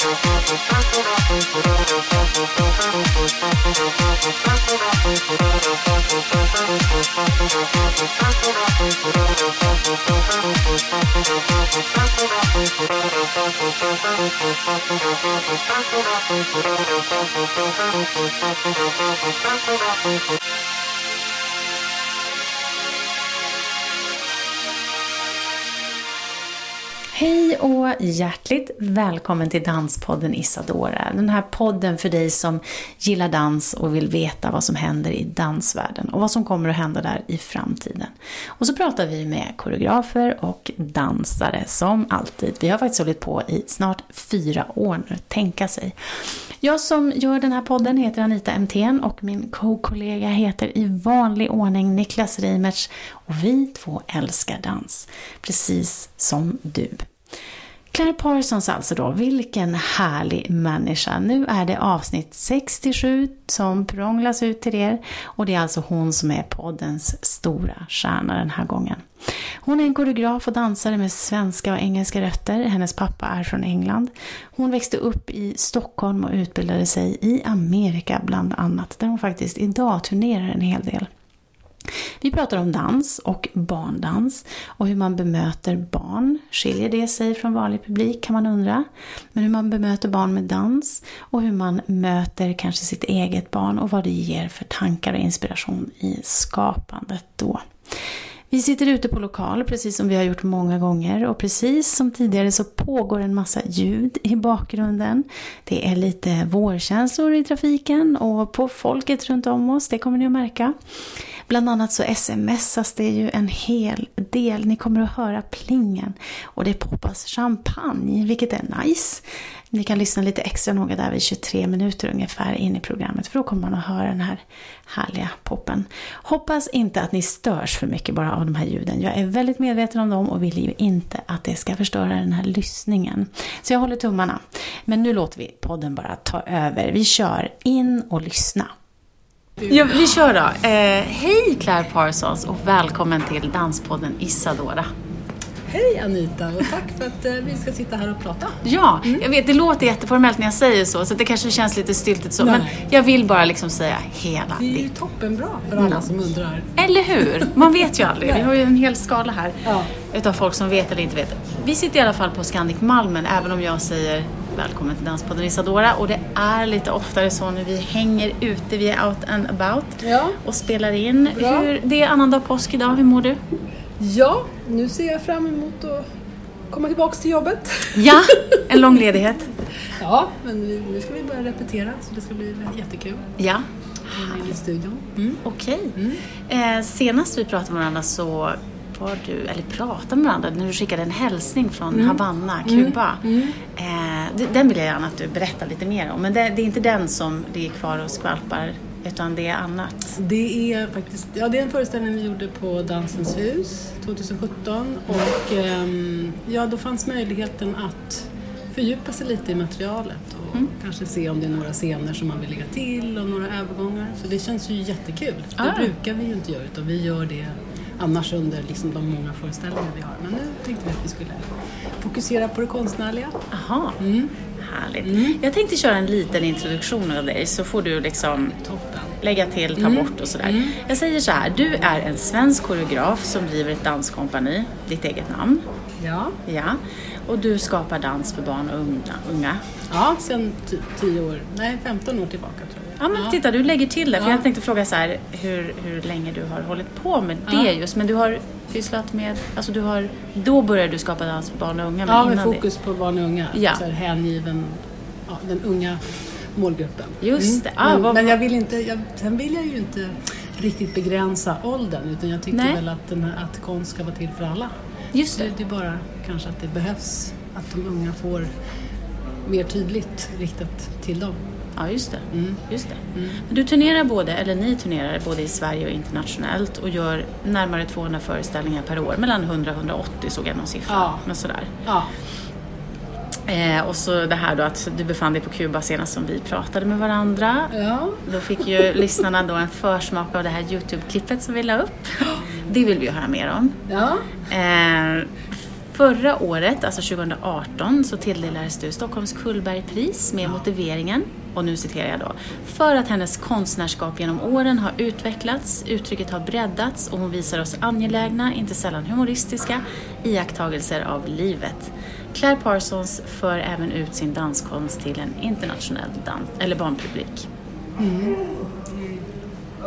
スタートダンスで得たと、プロフェッションスタートダンスで得たと、プロフェッションスタートダンスで得たと、プロフェッションスタートダンスで得たと、プロフェッションスタートダンスで得たと、プロフェッションスタートダンスで得たと、プロフェッションスタートダンスで得たと、プロフェッションスタートダンスで得たと、プロフェッションスタートダンスで得たと。Och hjärtligt välkommen till Danspodden Isadora. Den här podden för dig som gillar dans och vill veta vad som händer i dansvärlden och vad som kommer att hända där i framtiden. Och så pratar vi med koreografer och dansare som alltid. Vi har faktiskt hållit på i snart fyra år nu, tänka sig. Jag som gör den här podden heter Anita MTN och min co-kollega heter i vanlig ordning Niklas Reimertz och vi två älskar dans, precis som du. Claire Parsons alltså då, vilken härlig människa. Nu är det avsnitt 67 som prånglas ut till er och det är alltså hon som är poddens stora stjärna den här gången. Hon är en koreograf och dansare med svenska och engelska rötter. Hennes pappa är från England. Hon växte upp i Stockholm och utbildade sig i Amerika bland annat, där hon faktiskt idag turnerar en hel del. Vi pratar om dans och barndans och hur man bemöter barn. Skiljer det sig från vanlig publik kan man undra. Men hur man bemöter barn med dans och hur man möter kanske sitt eget barn och vad det ger för tankar och inspiration i skapandet då. Vi sitter ute på lokal, precis som vi har gjort många gånger och precis som tidigare så pågår en massa ljud i bakgrunden. Det är lite vårkänslor i trafiken och på folket runt om oss, det kommer ni att märka. Bland annat så smsas det ju en hel del. Ni kommer att höra plingen och det poppas champagne, vilket är nice. Ni kan lyssna lite extra noga där vid 23 minuter ungefär in i programmet för då kommer man att höra den här härliga poppen. Hoppas inte att ni störs för mycket bara av de här ljuden. Jag är väldigt medveten om dem och vill ju inte att det ska förstöra den här lyssningen. Så jag håller tummarna. Men nu låter vi podden bara ta över. Vi kör in och lyssna. Ja, vi kör då. Eh, hej Claire Parsons och välkommen till Danspodden Isadora. Hej Anita och tack för att eh, vi ska sitta här och prata. Ja, mm. jag vet det låter jätteformellt när jag säger så så det kanske känns lite styltigt så. Nej. Men jag vill bara liksom säga hela. Det är ju toppenbra för alla mm. som undrar. Eller hur? Man vet ju aldrig. vi har ju en hel skala här ja. utav folk som vet eller inte vet. Vi sitter i alla fall på Scandic Malmen även om jag säger Välkommen till Danspodden Isadora och det är lite oftare så nu vi hänger ute, vi är out and about ja. och spelar in. Hur, det är annandag påsk idag, hur mår du? Ja, nu ser jag fram emot att komma tillbaka till jobbet. Ja, en lång ledighet. ja, men nu ska vi börja repetera så det ska bli jättekul. Ja. I studion. Mm. Okej. Okay. Mm. Eh, senast vi pratade med varandra så var du, eller pratade med varandra, när du skickade en hälsning från mm. Havanna, Kuba. Mm. Mm. Eh, den vill jag gärna att du berättar lite mer om, men det, det är inte den som ligger kvar och skvalpar utan det är annat? Det är faktiskt ja, det är en föreställning vi gjorde på Dansens hus 2017 och um, ja, då fanns möjligheten att fördjupa sig lite i materialet och mm. kanske se om det är några scener som man vill lägga till och några övergångar. Så det känns ju jättekul. Ah. Det brukar vi ju inte göra utan vi gör det annars under liksom de många föreställningar vi har. Men nu tänkte vi att vi skulle fokusera på det konstnärliga. Aha. Mm. Härligt. Mm. Jag tänkte köra en liten introduktion av dig så får du liksom Toppen. lägga till, ta mm. bort och sådär. Mm. Jag säger så här, du är en svensk koreograf som driver ett danskompani, ditt eget namn. Ja. Ja. Och du skapar dans för barn och unga. Ja, sedan 10 år, nej 15 år tillbaka tror jag. Ja, men ja. titta, du lägger till det. För ja. jag tänkte fråga så här, hur, hur länge du har hållit på med det just. Men du har pysslat med, alltså du har, då började du skapa dans för barn och unga. ja, med fokus det. på barn och unga. Ja. Så här, hängiven, ja, den unga målgruppen. Just det. Mm. Ah, men, vad... men, jag vill inte, jag, sen vill jag ju inte riktigt begränsa åldern. Utan jag tycker Nej. väl att, den här, att konst ska vara till för alla. Just det. det. Det är bara kanske att det behövs att de unga får mer tydligt riktat till dem. Ja, just det. Mm. Just det. Mm. Du turnerar både, eller ni turnerar både i Sverige och internationellt och gör närmare 200 föreställningar per år. Mellan 100 och 180 såg jag någon siffra. Ja. Men sådär. Ja. Eh, och så det här då att du befann dig på Kuba senast som vi pratade med varandra. Ja. Då fick ju lyssnarna då en försmak av det här Youtube-klippet som vi la upp. Det vill vi ju höra mer om. Ja. Eh, Förra året, alltså 2018, så tilldelades du Stockholms Cullbergpris med motiveringen, och nu citerar jag då, för att hennes konstnärskap genom åren har utvecklats, uttrycket har breddats och hon visar oss angelägna, inte sällan humoristiska, iakttagelser av livet. Claire Parsons för även ut sin danskonst till en internationell dans eller barnpublik.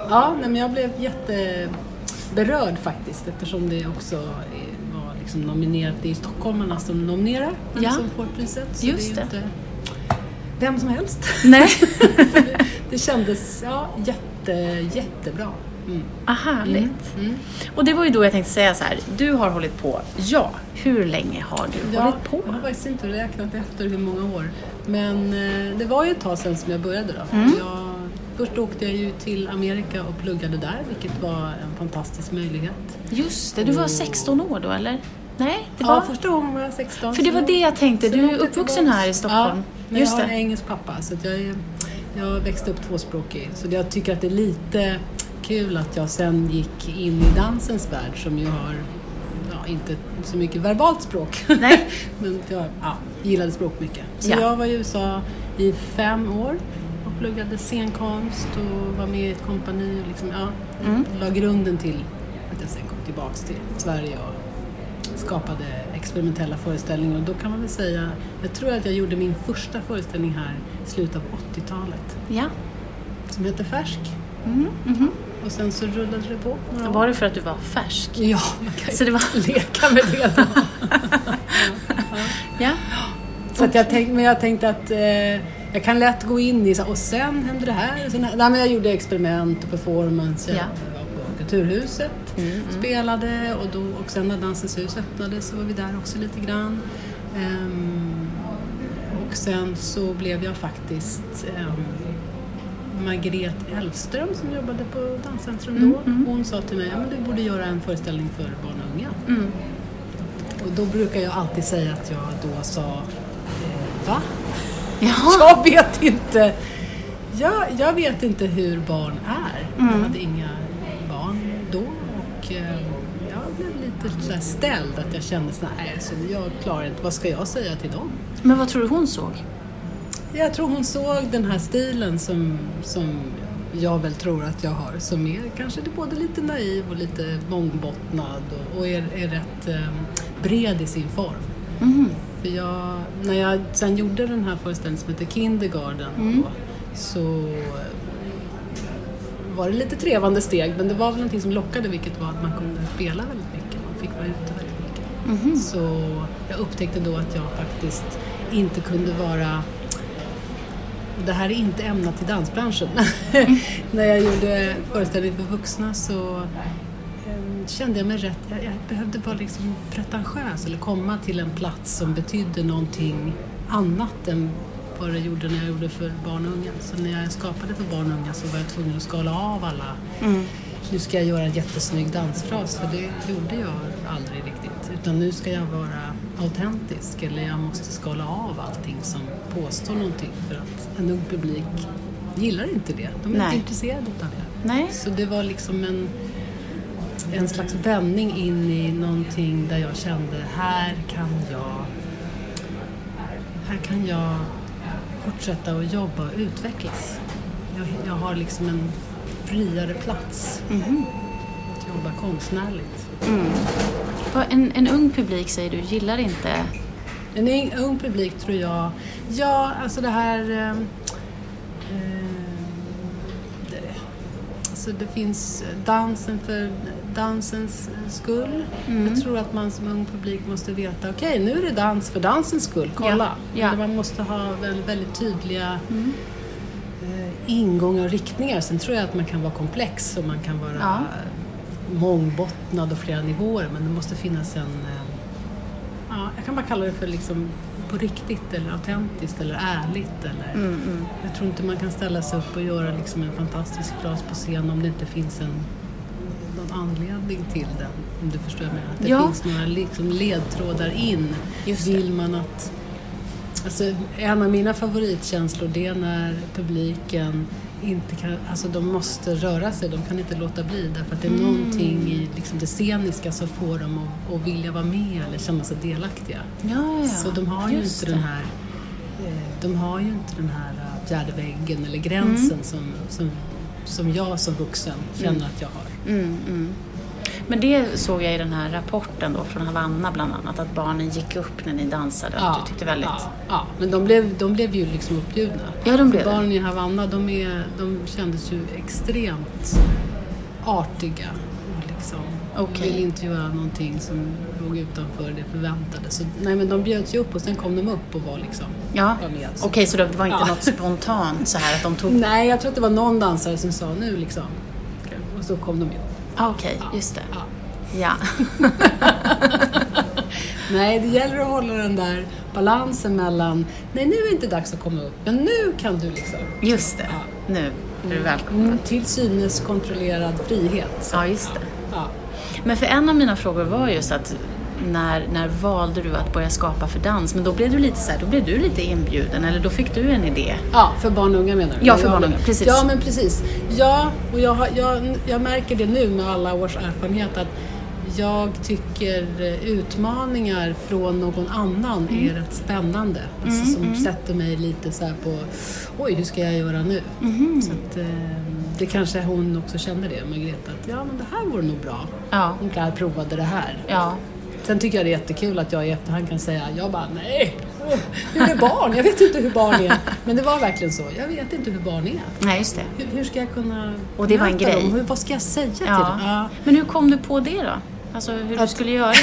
Ja, nej, men jag blev jätteberörd faktiskt eftersom det också var liksom nominerat. Det är stockholmarna som nominerar Ja. som får priset. Så Just det är det. inte vem som helst. Nej. Det kändes ja, jätte, jättebra. Mm. Ah, härligt. Mm. Och det var ju då jag tänkte säga så här, du har hållit på, ja, hur länge har du Ja, hållit på? Jag har faktiskt inte räknat efter hur många år. Men eh, det var ju ett tag sedan som jag började då. Mm. Jag, först åkte jag ju till Amerika och pluggade där, vilket var en fantastisk möjlighet. Just det, du var 16 år då eller? Nej, det var... Ja, första gången var jag 16. För det var det jag tänkte, du är uppvuxen här i Stockholm. Ja, men Just jag har det. en engelsk pappa så jag, är, jag växte upp tvåspråkig. Så jag tycker att det är lite kul att jag sen gick in i dansens värld som ju har ja, inte så mycket verbalt språk. Nej. Men jag ja, gillade språk mycket. Så Ja. jag var i USA i fem år och pluggade scenkonst och var med i ett kompani och liksom, ja, Mm. la grunden till att jag sen kom tillbaks till Sverige och skapade experimentella föreställningar. Och då kan man väl säga, jag tror att jag gjorde min första föreställning här i slutet av 80-talet Ja. som heter Färsk. Mm, mhm. Och sen så rullade det på några år. Var det för att du var färsk? Ja, man kan Så det var... leka med det då. Ja. Så att jag tänkte, men jag tänkte att eh, jag kan lätt gå in i så, och sen hände det här. Och sen, nej, men jag gjorde experiment och performance. Jag Ja. var på Kulturhuset, Mm, mm. spelade och, då, och sen när Dansens hus öppnades så var vi där också lite grann. Ehm, och sen så blev jag faktiskt um, Margret Elfström som jobbade på Danscentrum Mm, då. mm. Hon sa till mig att du borde göra en föreställning för barn och unga. Mm. Och då brukar jag alltid säga att jag då sa eh, Va? Jaha. Jag vet inte. Jag, jag vet inte hur barn är. Jag Mm. hade inga barn då och eh, jag blev lite så här ställd att jag kände så nej, så jag klarar inte, vad ska jag säga till dem? Men vad tror du hon såg? Jag tror hon såg den här stilen som, som jag väl tror att jag har, som är kanske både lite naiv och lite mångbottnad och, och är, är rätt eh, bred i sin form. Mhm. För jag, när jag sen gjorde den här föreställningen som heter Kindergarten Mm. då, så var det lite trevande steg men det var väl någonting som lockade vilket var att man kunde spela väldigt mycket. Fick vara ute väldigt mycket. Mhm. Så jag upptäckte då att jag faktiskt inte kunde vara det här är inte ämnat till dansbranschen. När jag gjorde föreställning för vuxna så eh, kände jag mig rätt, jag, jag behövde vara liksom pretentiös eller komma till en plats som betydde någonting annat än vad det gjorde när jag gjorde för barn och unga. Så när jag skapade för barn och unga så var jag tvungen att skala av alla Mm. Nu ska jag göra en jättesnygg dansfras för det gjorde jag aldrig riktigt. Utan nu ska jag vara autentisk eller jag måste skala av allting som påstår någonting för att en ung publik gillar inte det. De är Nej. inte intresserade av det. Nej. Så det var liksom en, en slags vändning in i någonting där jag kände här kan jag här kan jag fortsätta att jobba och utvecklas. Jag, jag har liksom en friare plats Mhm. att jobba konstnärligt. Mm. En, en ung publik säger du gillar inte... En ung, ung publik tror jag, ja alltså det här eh, det, alltså det finns dansen för dansens skull. Mm. Jag tror att man som ung publik måste veta, okej nu är det dans för dansens skull, kolla. Ja, ja. Man måste ha väldigt, väldigt tydliga Mm. Ingångar och riktningar. Sen tror jag att man kan vara komplex och man kan vara Ja. mångbottnad och flera nivåer men det måste finnas en eh, Ja, jag kan bara kalla det för liksom på riktigt eller autentiskt eller ärligt. Eller, Mm, mm. Jag tror inte man kan ställa sig upp och göra liksom en fantastisk fras på scen om det inte finns en, någon anledning till den. Om du förstår vad jag menar. Att det Ja. finns några liksom ledtrådar in. Vill man att... Alltså, en av mina favoritkänslor det är när publiken inte kan, alltså de måste röra sig, de kan inte låta bli därför att det är mm. någonting i liksom det sceniska som får dem att, att vilja vara med eller känna sig delaktiga. Ja, ja. Så de har ju inte den här eh, de har ju inte den här eh, fjärde väggen eller gränsen mm. som, som, som jag som vuxen känner mm. att jag har. Mm, mm. Men det såg jag i den här rapporten då från Havanna bland annat, att barnen gick upp när ni dansade. Ja, du tyckte väldigt... Ja, ja, men de blev, de blev ju liksom uppbjudna. Ja, de blev Barnen i Havanna, de, är, de kändes ju extremt artiga. Liksom. Okay. Ville inte göra någonting som låg utanför det förväntade. Så, nej, men de bjöds ju upp och sen kom de upp och var liksom ja. Okej, okay, så det var inte ja. något spontant så här att de tog... Nej, jag tror att det var någon dansare som sa nu liksom. Och så kom de upp. Ah, Okej, okay, just det. Ja. Nej, det gäller att hålla den där balansen mellan, nej nu är det inte dags att komma upp, men nu kan du liksom. Just det, ja. nu är du välkommen. Mm, till synes kontrollerad frihet. Så. Ja, just det. Ja. Men för en av mina frågor var just att när, när valde du att börja skapa för dans? Men då blev du lite så här, då blev du lite inbjuden eller då fick du en idé? Ja, för barn och unga menar du? Ja, för barn och unga, precis. Ja, men precis. Ja, och jag, har, jag, jag märker det nu med alla års erfarenhet att jag tycker utmaningar från någon annan mm. är rätt spännande. Alltså, mm, som mm. sätter mig lite så på, oj, hur ska jag göra nu? Mm. Så att, eh, det kanske hon också känner det, Margareta, att ja, men det här vore nog bra. Ja. Hon klart provade det här. Ja. Sen tycker jag det är jättekul att jag i efterhand kan säga, jag bara nej, hur är barn? Jag vet inte hur barn är. Men det var verkligen så, jag vet inte hur barn är. Nej, just det. Hur, hur ska jag kunna Och det var en grej. Dem? Vad ska jag säga ja. till dem? Ja. Men hur kom du på det då? Alltså hur att, du skulle göra?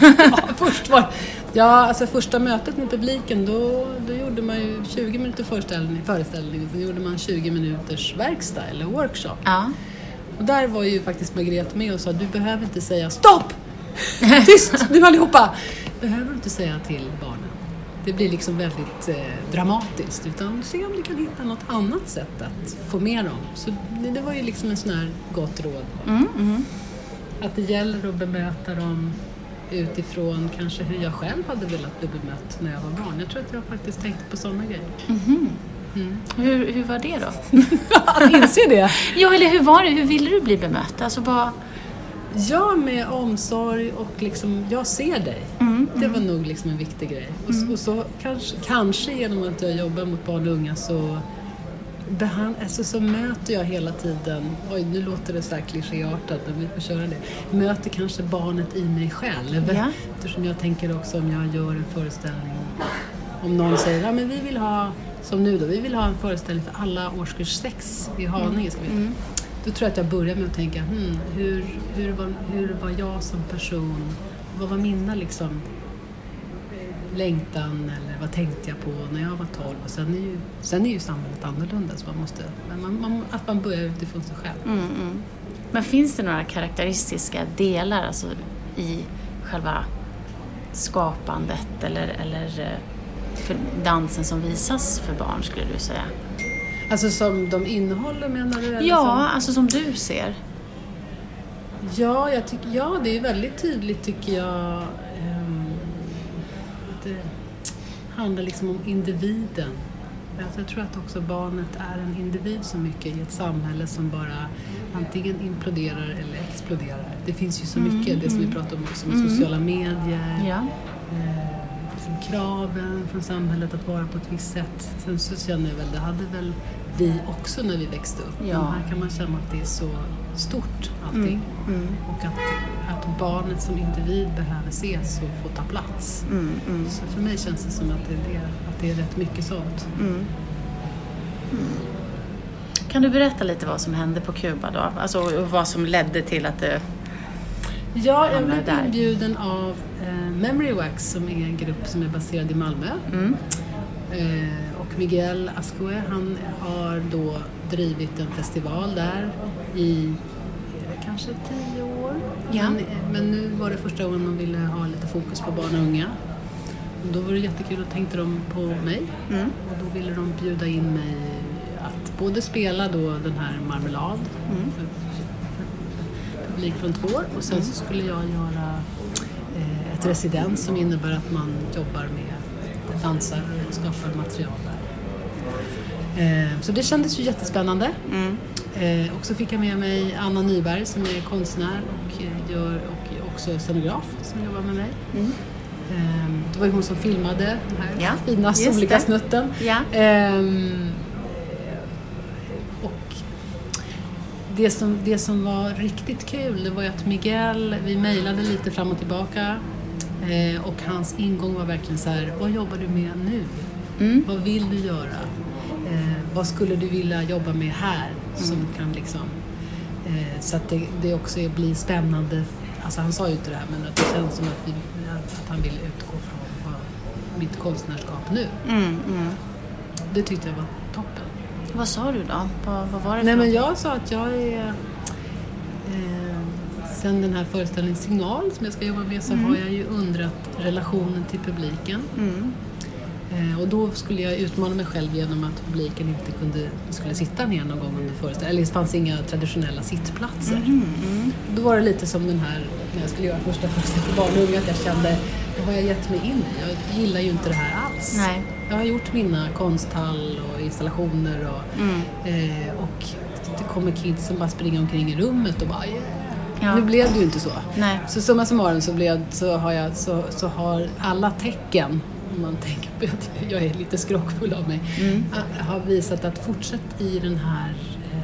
ja, först var, ja, alltså första mötet med publiken då, då gjorde man ju 20 minuter föreställning, föreställning sen gjorde man 20 minuters verkstad eller workshop. Ja. Och där var ju faktiskt Margrethe med och sa du behöver inte säga stopp! Tyst nu allihopa! behöver du inte säga till barnen. Det blir liksom väldigt eh, dramatiskt utan se om du kan hitta något annat sätt att få med dem. Så det, det var ju liksom en sån här gott råd. Mm, mm. Att det gäller att bemöta dem utifrån kanske hur jag själv hade velat bli bemött när jag var barn. Jag tror att jag faktiskt tänkte på sådana grejer. Mm. Mm. Hur, hur var det då? att inse det? ja, eller hur var det? Hur ville du bli bemött? Alltså bara... Ja, med omsorg och liksom, jag ser dig. Mm, det var nog liksom en viktig grej. Och, mm. och, så kanske, kanske genom att jag jobbar mot barn och unga så, behand, alltså, så möter jag hela tiden, oj nu låter det så här klichéartat men vi får köra det, möter kanske barnet i mig själv. Ja. Eftersom jag tänker också om jag gör en föreställning, om någon säger ja men vi vill ha, som nu då, vi vill ha en föreställning för alla årskurs sex i Haninge. Ska vi mm. Då tror jag att jag börjar med att tänka, hmm, hur, hur, var, hur var jag som person? Vad var mina liksom, eh, längtan eller vad tänkte jag på när jag var 12? Och sen, är ju, sen är ju samhället annorlunda, så man måste, men man, man, att man börjar utifrån sig själv. Mm, mm. Men finns det några karaktäristiska delar alltså, i själva skapandet eller, eller eh, för dansen som visas för barn, skulle du säga? Alltså som de innehåller menar du? Eller ja, som... alltså som du ser. Ja, jag tyck, ja, det är väldigt tydligt tycker jag. Um, det handlar liksom om individen. Alltså jag tror att också barnet är en individ så mycket i ett samhälle som bara antingen imploderar eller exploderar. Det finns ju så mm, mycket, mm, det som vi mm. pratar om också med mm. sociala medier. Ja. Eh, liksom kraven från samhället att vara på ett visst sätt. Sen så känner jag väl, det hade väl vi också när vi växte upp. Ja. Men här kan man känna att det är så stort allting. Mm, mm. Och att, att barnet som individ behöver ses och få ta plats. Mm, mm. så för mig känns det som att det är, det, att det är rätt mycket sånt. Mm. Mm. Kan du berätta lite vad som hände på Kuba då? Alltså vad som ledde till att det Ja, jag blev inbjuden av Memory Wax som är en grupp som är baserad i Malmö. Mm. Eh, och Miguel Ascue, han har då drivit en festival där i kanske tio år. Ja. Men, men, nu var det första gången man ville ha lite fokus på barn och unga. Och då var det jättekul, då tänkte de på mig. Mm. Och då ville de bjuda in mig att både spela då den här Marmelad mm publik från två år och sen så skulle jag göra residens som innebär att man jobbar med dansare och skapar material där. Eh, så det kändes ju jättespännande. Eh, och så fick jag med mig Anna Nyberg som är konstnär och, eh, gör, och också scenograf som jobbar med mig. Eh, det var ju hon som filmade den här Ja, fina soliga snutten. Ja. Och det som, det som var riktigt kul det var ju att Miguel, vi mejlade lite fram och tillbaka eh, och hans ingång var verkligen så här, vad jobbar du med nu? Vad vill du göra? Eh, vad skulle du vilja jobba med här? Som kan liksom, eh, så att det, det också är- blir spännande. Alltså han sa ju inte det här men att det känns som att, vi, att han vill utgå från vad, mitt konstnärskap nu. Mm, mm. Det tyckte jag var toppen. Vad sa du då? Vad, vad var det Nej för men något? jag sa att jag är... Sen den här föreställningen Signal som jag ska jobba med så har jag ju undrat relationen till publiken. Mm. Eh, och då skulle jag utmana mig själv genom att publiken inte kunde, skulle sitta ner någon gång under föreställningen. Eller det fanns inga traditionella sittplatser. Mm, Då var det lite som den här, när jag skulle göra första föreställningen för barn och unga, att jag kände, vad har jag gett mig in i? Jag gillar ju inte det här alls. Nej. Jag har gjort mina konsthall och installationer och, Mm. eh, och det kommer kids som bara springer omkring i rummet och bara yeah. Ja. Nu blev det ju inte så. Nej. Så summa summarum så, blev, så, har jag, så, så har alla tecken, om man tänker på att jag är lite skrockfull av mig, Mm. har visat att fortsätt i den här eh,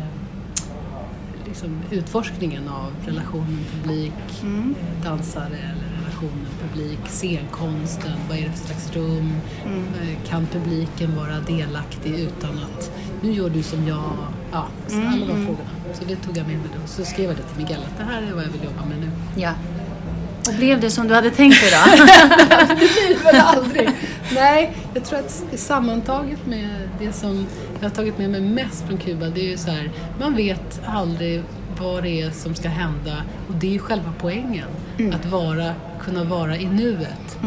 liksom utforskningen av relationen publik, Mm. eh, dansare eller relationen publik, scenkonsten, vad är det för slags rum? Mm. Eh, Kan publiken vara delaktig utan att nu gör du som jag? Ja, så Mm, alla de mm. frågorna. Så det tog jag med mig då. Så skrev jag det till Miguel att det här är vad jag vill jobba med nu. Ja. Och blev det som du hade tänkt dig då? Men aldrig. Nej, jag tror att sammantaget med det som jag har tagit med mig mest från Kuba, det är ju så här, man vet aldrig vad det är som ska hända och det är ju själva poängen. Att vara, kunna vara i nuet.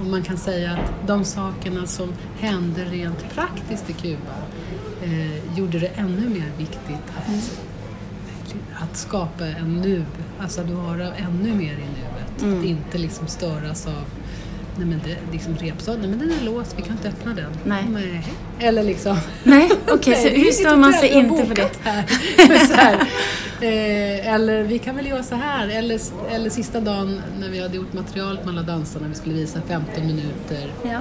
Och man kan säga att de sakerna som hände rent praktiskt i Kuba eh, gjorde det ännu mer viktigt att, att skapa en nu, alltså att vara ännu mer i nuet. Att inte liksom störas av Nej men det, liksom repsal, nej men den är låst, vi kan inte öppna den. Nej. Eller liksom Nej, okej, så Nej, det är hur stör man sig inte för det? Här. så här. Eh, eller vi kan väl göra så här. Eller, eller sista dagen när vi hade gjort materialet med alla dansarna, vi skulle visa 15 minuter Ja.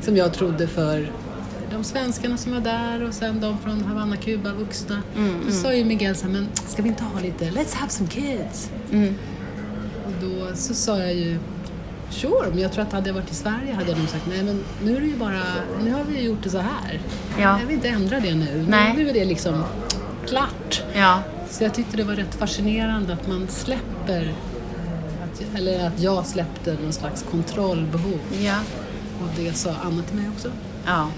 som jag trodde för de svenskarna som var där och sen de från Havanna, Kuba, vuxna. Mm, Då sa ju Miguel så här, men ska vi inte ha lite Let's have some kids? Mm. Och då så sa jag ju Sure, men jag tror att hade jag varit i Sverige hade jag nog sagt nej men nu är det ju bara, nu har vi ju gjort det så här. Ja. Jag vill inte ändra det nu. Nej. Nu är det liksom klart. Ja. Så jag tyckte det var rätt fascinerande att man släpper, att, eller att jag släppte någon slags kontrollbehov. Ja. Och det sa Anna till mig också. Ja.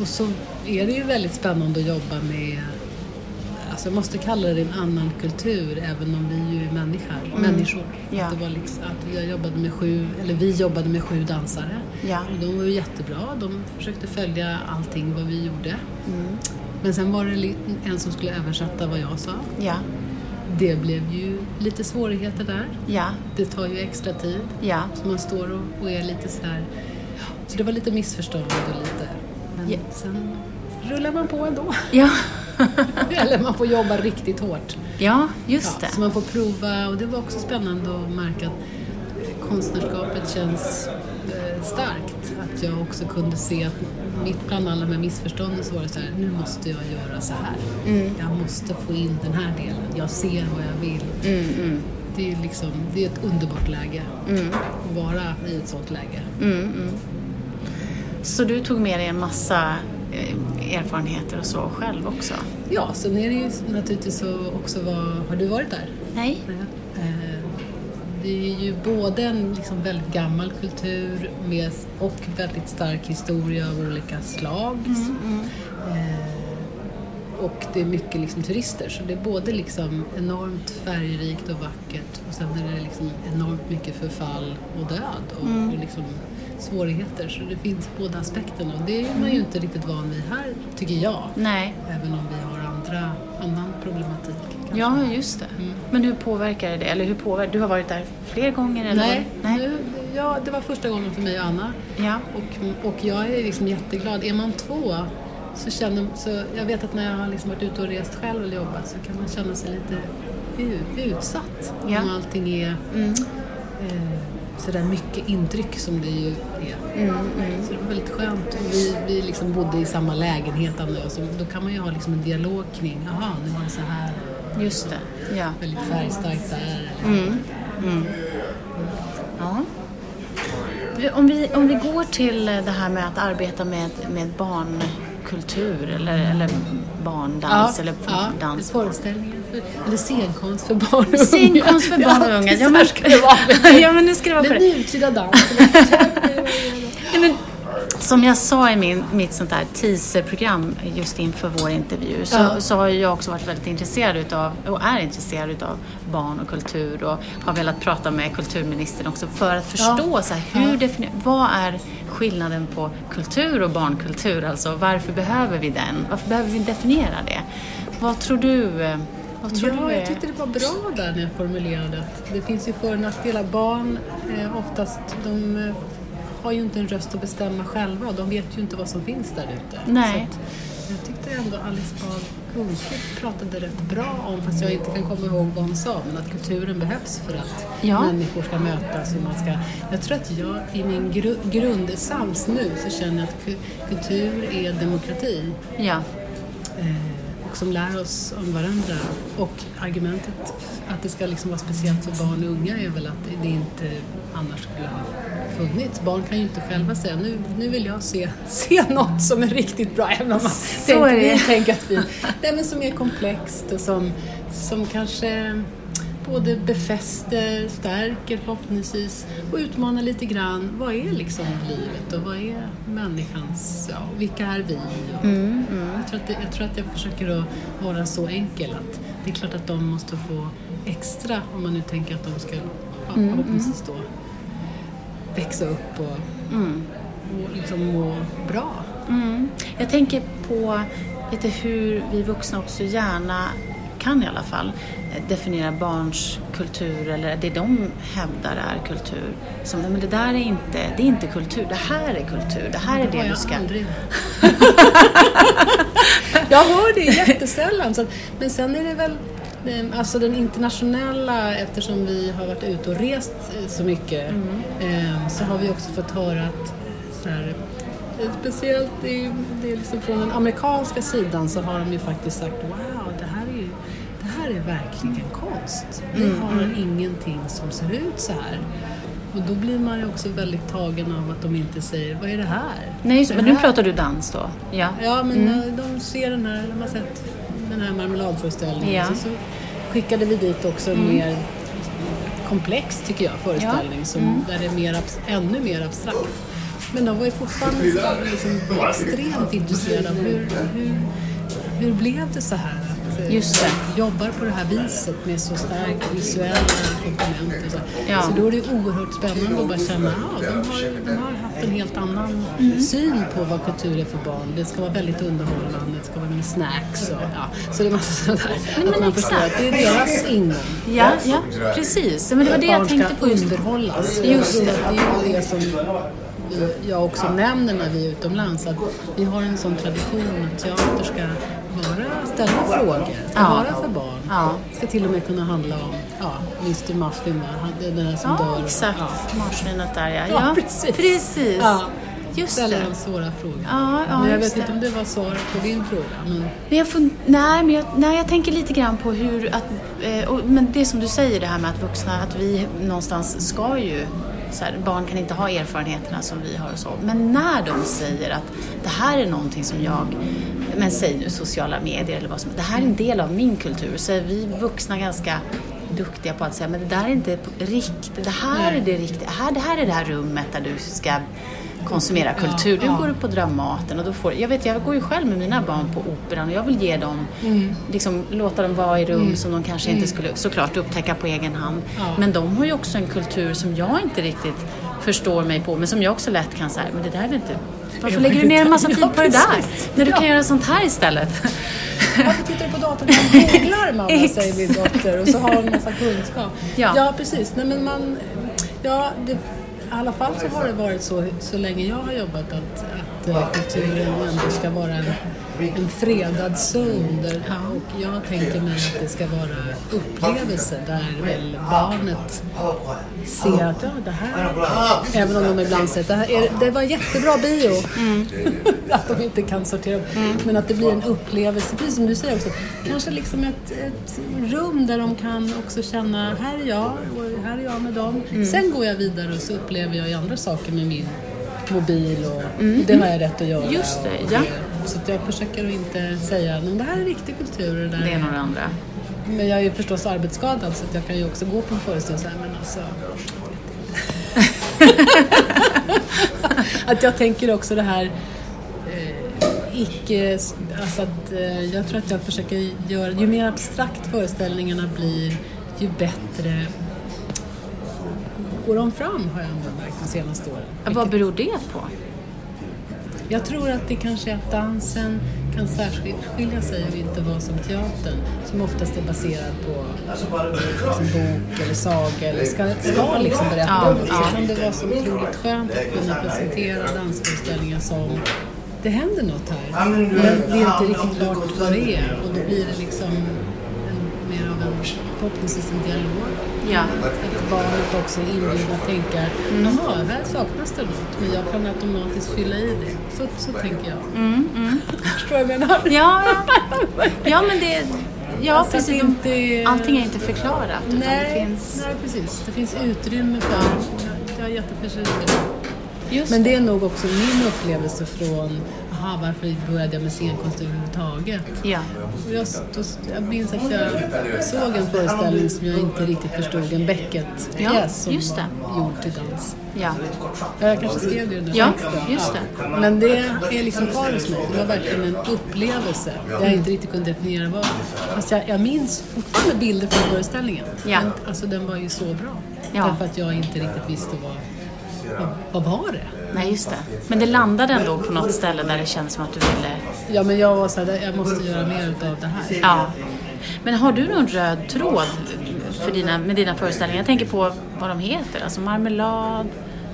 Och så är det ju väldigt spännande att jobba med, alltså jag måste kalla det en annan kultur även om vi ju är människor. människor. Ja. Att det var liksom, att jag jobbade med sju, eller vi jobbade med sju dansare. Ja. Och de var ju jättebra, de försökte följa allting vad vi gjorde. Mm. Men sen var det en som skulle översätta vad jag sa. Ja. Det blev ju lite svårigheter där. Ja. Det tar ju extra tid. Ja. Så man står och, och är lite sådär... Så det var lite missförstånd och lite... Men Ja. sen rullar man på ändå. Ja. Eller man får jobba riktigt hårt. Ja, just Ja, så det. man får prova och det var också spännande att märka att konstnärskapet känns eh, starkt. Att jag också kunde se att mitt bland alla de här missförstånden så var det så här, nu måste jag göra så här. Mm. Jag måste få in den här delen. Jag ser vad jag vill. Mm, mm, Det är, liksom, det är ett underbart läge mm, att vara i ett sånt läge. Mm, mm. Så du tog med dig en massa eh, erfarenheter och så själv också? Ja, sen är det ju naturligtvis så också vad... Har du varit där? Nej. Eh, Det är ju både en liksom väldigt gammal kultur med, och väldigt stark historia av olika slag. Eh, Och det är mycket liksom turister, så det är både liksom enormt färgrikt och vackert och sen är det liksom enormt mycket förfall och död och, och liksom svårigheter. Så det finns båda aspekterna och det är man ju inte riktigt van vid här, tycker jag. Nej. Även om vi har andra, annan problematik. kanske. Ja, just det. Mm. Men hur påverkar det? Eller hur påverkar Du har varit där fler gånger? Eller Nej? Nej. Nu, ja, det var första gången för mig och Anna. Ja. Och, och jag är liksom jätteglad. Är man två så känner så jag vet att när jag har liksom varit ute och rest själv eller jobbat så kan man känna sig lite ut, utsatt. Ja. Om allting är Mm. eh, sådär mycket intryck som det ju är. Mm, mm. Så det var väldigt skönt. Vi, vi liksom bodde i samma lägenhet jag, så då kan man ju ha liksom en dialog kring, jaha, nu var det så här, Just det. Ja. väldigt färgstarkt där. eller- Mm. Mm. Ja. Om vi, om vi går till det här med att arbeta med, med barnkultur eller, eller barndans eller ja, dans. Föreställningar, för, eller scenkonst för barn och unga. Scenkonst för barn och unga. Ja, Ja, men, ja, men nu ska det vara på Den nutida dansen. Nej, men, som jag sa i min, mitt sånt där teaserprogram just inför vår intervju så, Ja. så har jag också varit väldigt intresserad utav, och är intresserad utav barn och kultur och har velat prata med kulturministern också för att förstå så här, hur Ja. vad är skillnaden på kultur och barnkultur? Alltså varför behöver vi den? Varför behöver vi definiera det? Vad tror du? Vad tror Ja, du är... jag tyckte det var bra där när jag formulerade att det finns ju för och nackdelar. Barn eh, oftast, de eh, har ju inte en röst att bestämma själva och de vet ju inte vad som finns där ute. Nej. Att jag tyckte ändå Alice Bah Kuhnke pratade rätt bra om, fast jag inte kan komma ihåg vad hon sa, men att kulturen behövs för att Ja. människor ska mötas och man ska... Jag tror att jag i min gru, grundessens nu så känner jag att ku- kultur är demokrati. Ja. Eh, och som lär oss om varandra. Och argumentet att det ska liksom vara speciellt för barn och unga är väl att det inte annars skulle ha funnits. Barn kan ju inte själva säga nu, nu vill jag se, se något som är riktigt bra. Även om man Så tänker, är det. vi tänker att vi... Nej, men som är komplext och som, som kanske både befäster, stärker förhoppningsvis och utmanar lite grann. Vad är liksom livet och vad är människans, ja, vilka är vi? Och, Mm, mm. jag, tror att det, jag tror att jag försöker att vara så enkel att det är klart att de måste få extra om man nu tänker att de ska ja, Mm, förhoppningsvis då växa upp och, Mm. och liksom må bra. Mm. Jag tänker på lite hur vi vuxna också gärna kan i alla fall eh, definiera barns kultur eller det de hävdar är kultur. Som, men det där är inte, det är inte kultur, det här är kultur, det här är det jag du ska... aldrig Jag hör det jättesällan. Så att, men sen är det väl Alltså den internationella, eftersom vi har varit ute och rest eh, så mycket, Mm. eh, så har vi också fått höra att så här, Speciellt i, det är liksom från den amerikanska sidan så har de ju faktiskt sagt Wow, det här är, ju, det här är verkligen konst. Vi Mm, har ingenting som ser ut så här. Och då blir man ju också väldigt tagen av att de inte säger Vad är det här? Nej, just, men nu pratar du dans då? Ja. Ja, men eh, de ser den här, de har sett den här marmeladföreställningen. Ja. Så, så skickade vi dit också en mer komplex, tycker jag, föreställning som, där det är mer, ännu mer abstrakt. Men de var ju fortfarande liksom extremt intresserade av hur, hur, hur blev det så här? Just det. jobbar på det här viset med så starkt visuella komponenter. och Så, Ja. så då är det oerhört spännande att bara känna att de, har, de har haft en helt annan syn på vad kultur är för barn. Det ska vara väldigt underhållande, det ska vara med snacks och ja. Så det är massa sådant där. men att förstår exakt. det är deras ingång. Ja, ja, precis. Men det var det jag Barn tänkte ska på just. underhållas. Just det. Det är ju det som jag också nämner när vi är utomlands. Att vi har en sån tradition att teater ska vara, ställa frågor, ska Ja. vara för barn. Ja. Ska till och med kunna handla om ja, Mr Muffin, den där som Ja, dör. exakt. Ja. Marsvinet där ja. Ja, precis. precis. Ja. Just Ställer det. en svåra frågor. Ja, ja, men jag vet inte det. om det var svaret på din fråga. Men Men jag fun- nej, men jag, nej, jag tänker lite grann på hur att, eh, och, men det som du säger det här med att vuxna, att vi någonstans ska ju, här, barn kan inte ha erfarenheterna som vi har och så. Men när de säger att det här är någonting som jag, men säg nu sociala medier eller vad som, det här är en del av min kultur. Så är vi vuxna ganska duktiga på att säga, men det där är inte riktigt, det här är det riktiga, här, det här är det här rummet där du ska konsumera kultur. Du ja. går på Dramaten och då får, jag vet jag går ju själv med mina barn på Operan och jag vill ge dem, Mm. liksom låta dem vara i rum som de kanske inte skulle såklart upptäcka på egen hand. Ja. Men de har ju också en kultur som jag inte riktigt förstår mig på men som jag också lätt kan säga, men det där är inte varför lägger du ner en massa tid på det där? När du kan göra sånt här istället. Varför tittar du på datorn? Han googlar mamma, säger min dotter. Och så har hon en massa kunskap. Ja. Ja, precis. Nej, men man, ja, det, alla fall så har det varit så, så länge jag har jobbat att, att eh, kulturen ändå ska vara en, en fredad. Där, och jag tänker mig att det ska vara upplevelser där väl barnet ser att ja, det här, även om de ibland säger att det, här är, det var jättebra bio, att de inte kan sortera upp. Men att det blir en upplevelse, precis som du säger också, kanske liksom ett, ett rum där de kan också känna, här är jag och här är jag med dem. Sen går jag vidare och så upplever jag andra saker med min mobil och det har jag rätt att göra. Just det, och, ja. Så att jag försöker att inte säga, men det här är riktig kultur. Det, där Det är det andra. men jag är ju förstås arbetsskadad så att jag kan ju också gå på en föreställning och säga, men alltså... att jag tänker också det här eh, icke... Alltså att eh, jag tror att jag försöker göra... Ju mer abstrakt föreställningarna blir, ju bättre går de fram har jag ändå märkt de senaste åren. Vad beror det på? Jag tror att det kanske är att dansen kan särskilja sig och inte vara som teatern som oftast är baserad på liksom, bok eller saga eller ska, ska liksom berätta. Ja, så ja. kan det vara så otroligt skönt att kunna presentera dansföreställningar som det händer något här men det är inte riktigt klart vad det är och då blir det liksom en, mer av en förhoppningsvis en dialog. Ja. Att barnet också är inbjuden att tänka, jaha, här saknas det något, men jag kan automatiskt fylla i det. Så, så tänker jag. Mm, mm. Förstår du vad jag menar? Ja, ja. ja, men det... Ja, Alltså precis. inte Allting är inte förklarat, utan Nej, det finns... nej, precis. Det finns utrymme för... Jag är jätteförtjust i det. Men det är nog också min upplevelse från, aha, varför började jag med scenkonst överhuvudtaget? Ja. Och Jag, då, jag minns att jag såg en föreställning som jag inte riktigt förstod, en Beckett-pjäs Ja, som just det. var gjord till dans. Ja. Ja, Jag kanske skrev det i den där Ja, texten. just det. Men det är liksom kvar hos mig. Det var verkligen en upplevelse. Där jag inte riktigt kunde definiera vad. Fast jag, jag minns fortfarande bilder från föreställningen. Ja. Men alltså den var ju så bra. Ja. Därför att jag inte riktigt visste vad, vad, vad var det? Nej, just det. Men det landade ändå på något ställe där det kändes som att du ville... Ja, men jag var så här, jag måste göra mer utav det här. Ja. Men har du någon röd tråd för dina, med dina föreställningar? Jag tänker på vad de heter. Alltså marmelad,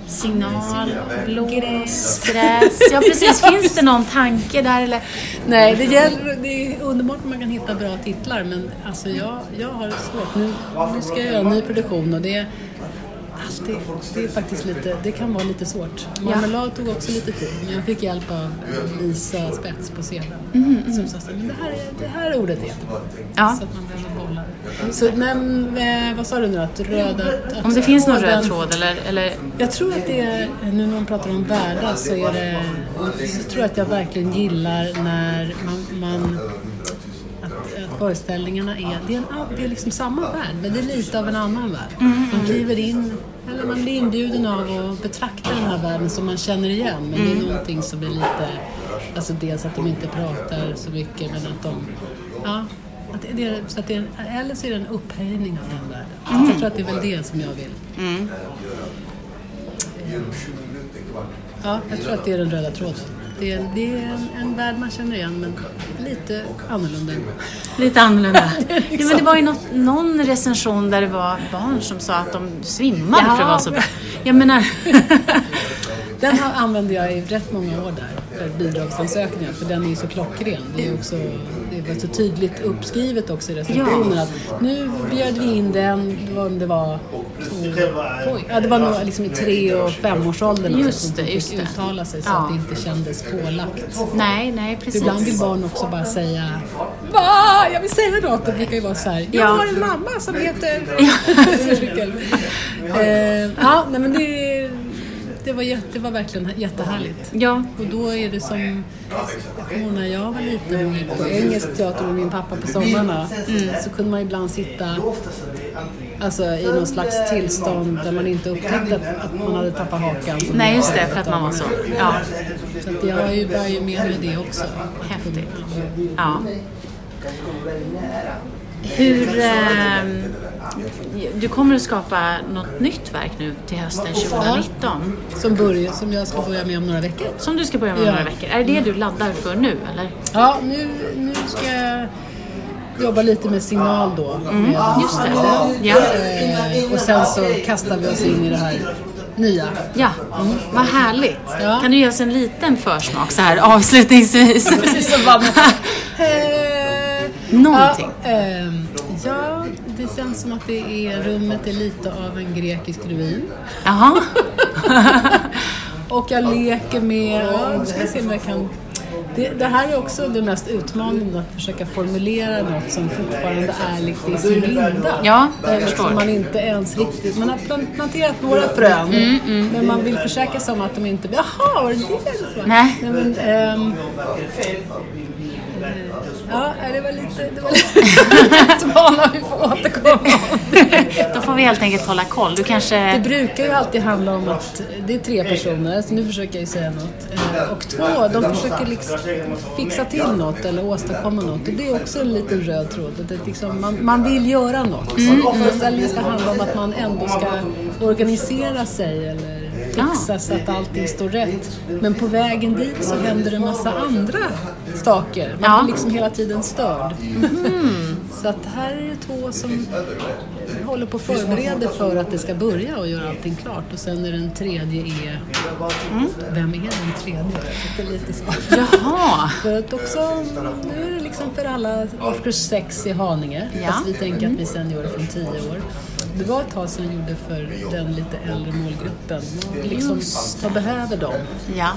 signal, blås, gräs. Ja, precis. Finns det någon tanke där eller? Nej, det, gäller, det är underbart om man kan hitta bra titlar men alltså jag, jag har svårt. Nu, nu ska jag göra en ny produktion och det, det, det är faktiskt lite, det kan vara lite svårt. Marmelad tog också lite tid jag fick hjälp av Lisa Spets på scenen. Som sa så här, men det här, är- det här ordet är jättebra. Ja. Så att man behöver bolla det. Så, men, eh, vad sa du nu? Att röda... Att Om det finns någon röd tråd eller... eller jag tror att det är, nu när man pratar om världar så är det, så tror jag att jag verkligen gillar när man, man att, att föreställningarna är, det är, en, det är liksom samma värld men det är lite av en annan värld. Man kliver in, eller man blir inbjuden av att betrakta den här världen som man känner igen men det är någonting som är lite, alltså dels att de inte pratar så mycket men att de, ja, att det är, så att det är eller så är det en upphöjning av den världen. Jag tror att det är väl det som jag vill. Ja, jag tror att det är den röda tråden. Det är, det är en, en värld man känner igen men lite annorlunda. Lite annorlunda. ja, men det var ju något, någon recension där det var barn som sa att de svimmade för att det var så bra. Jag menar... Den använde jag i rätt många år där för bidragsansökningar för den är ju så klockren. Det är också var så tydligt uppskrivet också i recensionen att nu bjöd vi in den, det var, två, ja, det var nog liksom i tre och femårsåldern Just som det, de just fick det. uttala sig så Ja. att det inte kändes pålagt. nej, nej, precis. ibland vill barn också bara säga Va? Jag vill säga något. Det brukar ju vara så här. Jag Ja. har en mamma som heter... Cykel. eh, ja, nej men det, det, var jätte, det var verkligen jättehärligt. Ja, Och då är det som... Jag kommer ihåg när jag var liten på engelsk teater med min pappa på sommarna. Så kunde man ibland sitta alltså, i någon slags tillstånd där man inte upptäckte att, man hade tappat hakan. nej just det, för att man var så. Ja, Så att jag har ju börjat ju med med det också. häftigt. Ja. Hur... ehm, du kommer att skapa något nytt verk nu till hösten 2019. Som, börjar, som jag ska börja med om några veckor. Som du ska börja med om Ja. några veckor. Är det det du laddar för nu, eller? Ja, nu, nu ska jag jobba lite med signal då. Med Mm, just det. Ja. Eh, och sen så kastar vi oss in i det här nya. Ja, mm. vad härligt. Ja. Kan du ge oss en liten försmak så här avslutningsvis? Precis som vann. Eh, Någonting. Ja, det känns som att det är, rummet är lite av en grekisk ruin. Jaha. Och jag leker med, ja, jag ska se om jag kan det, det, här är också det mest utmanande, att försöka formulera något som fortfarande är lite i sin linda. Ja, jag Där förstår. liksom man inte ens riktigt, man har plant- planterat några frön, Mm, men man vill försäkra sig om att de inte, jaha, var det det? Nej. Nej men, ehm, Ja, det var lite, det var lite utmanande. Vi får återkomma. Då får vi helt enkelt hålla koll. Du Det kanske... brukar ju alltid handla om att det är tre personer, så nu försöker jag ju säga något. Eh, Och två, de försöker liksom fixa till något eller åstadkomma något. Och det är också en liten röd tråd. Att det liksom, man, man vill göra något. Och föreställningen ska handla om att man ändå ska organisera sig eller fixa så att allting står rätt. Men på vägen dit så händer det en massa andra saker. Man Ja. blir liksom hela tiden störd. Så att här är det två som håller på att förbereda för att det ska börja och göra allting klart. Och sen är den tredje är... Vem är den tredje? Det är lite så. Jaha. För att också, nu är det liksom för alla årskurs sex i Haninge. Ja. Fast vi tänker att vi sen gör det från tio år. Det var ett tag sedan jag gjorde för den lite äldre målgruppen. Liksom, vad behöver de? Ja.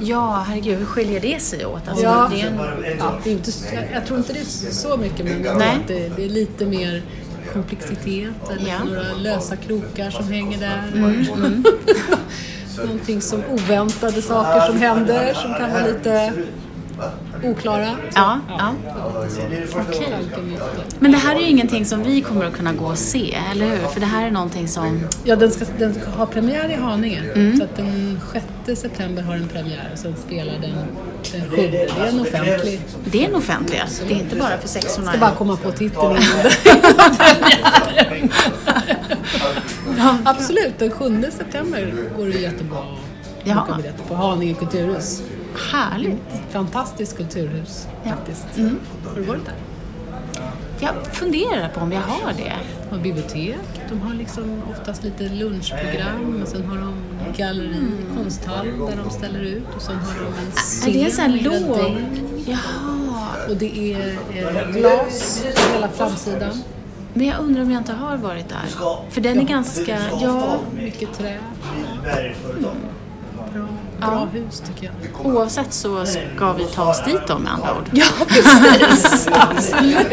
Ja, herregud, hur skiljer det sig åt? Alltså, Ja, det är en... ja, det är inte, jag, jag tror inte det är så mycket men det, det är lite mer komplexitet eller Ja. några lösa krokar som hänger där. Mm, Någonting som oväntade saker som händer som kan vara lite oklara. Ja, ja. Det. Men det här är ju ingenting som vi kommer att kunna gå och se, eller hur? För det här är någonting som... Ja, den ska, den ska ha premiär i Haninge. Mm. Så att den 6 september har den premiär och sen spelar den den 7. Det är en offentlig. Det är en offentlig. Det är inte bara för 600 Jag ska bara komma på titeln innan Absolut, den 7 september går det jättebra att boka biljetter på Haninge kulturhus. Härligt. Fantastiskt kulturhus Ja. faktiskt. Har du varit där? Jag funderar på om jag har det. De har bibliotek, de har liksom oftast lite lunchprogram och sen har de galleri, konsthall där de ställer ut och sen har de en Är scen det en sån här låg? Jaha. Och det är eh, glas på hela framsidan. Men jag undrar om jag inte har varit där. För den är ganska... Ja, Mycket trä. Bra, bra hus tycker jag. oavsett så ska vi ta oss dit då med andra ord. Ja, precis. Absolut.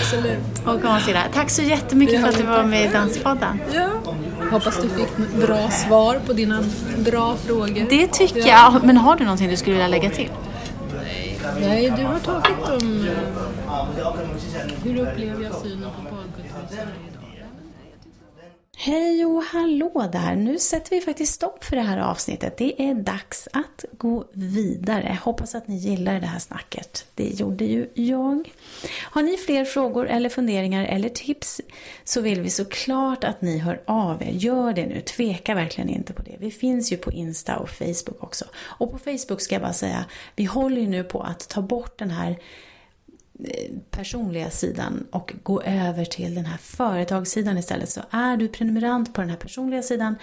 Absolut. Och här. Tack så jättemycket för att du var med i Danspodden. Ja. Hoppas du fick bra svar på dina bra frågor. Det tycker jag. Men har du någonting du skulle vilja lägga till? Nej, du har tagit om hur upplever jag synen på barnkultur. Hej och hallå där! Nu sätter vi faktiskt stopp för det här avsnittet. Det är dags att gå vidare. Hoppas att ni gillar det här snacket. Det gjorde ju jag. Har ni fler frågor eller funderingar eller tips så vill vi såklart att ni hör av er. Gör det nu, tveka verkligen inte på det. Vi finns ju på Insta och Facebook också. Och på Facebook ska jag bara säga, vi håller ju nu på att ta bort den här Eh, personliga sidan och gå över till den här företagssidan istället. Så är du prenumerant på den här personliga sidan,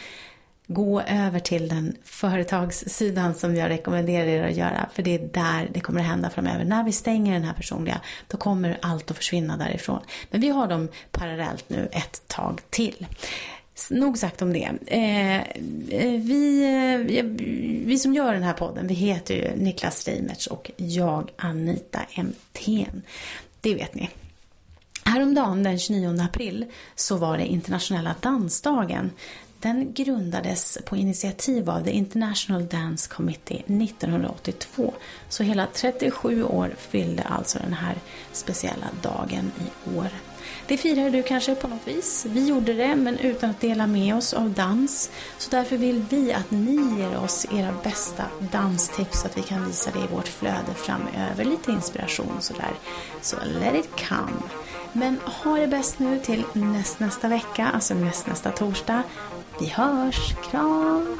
gå över till den företagssidan som jag rekommenderar er att göra. För det är där det kommer att hända framöver. När vi stänger den här personliga, då kommer allt att försvinna därifrån. Men vi har dem parallellt nu ett tag till. Nog sagt om det. Eh, eh vi, eh, vi som gör den här podden, vi heter ju Niklas Reimertz och jag Anita MTN. Det vet ni. Häromdagen den 29 april så var det internationella dansdagen. Den grundades på initiativ av The International Dance Committee 1982. Så hela 37 år fyllde alltså den här speciella dagen i år. Det firar du kanske på något vis. Vi gjorde det, men utan att dela med oss av dans. Så därför vill vi att ni ger oss era bästa danstips så att vi kan visa det i vårt flöde framöver. Lite inspiration sådär. Så let it come. Men ha det bäst nu till näst, nästa vecka, alltså näst, nästa torsdag. Vi hörs. Kram!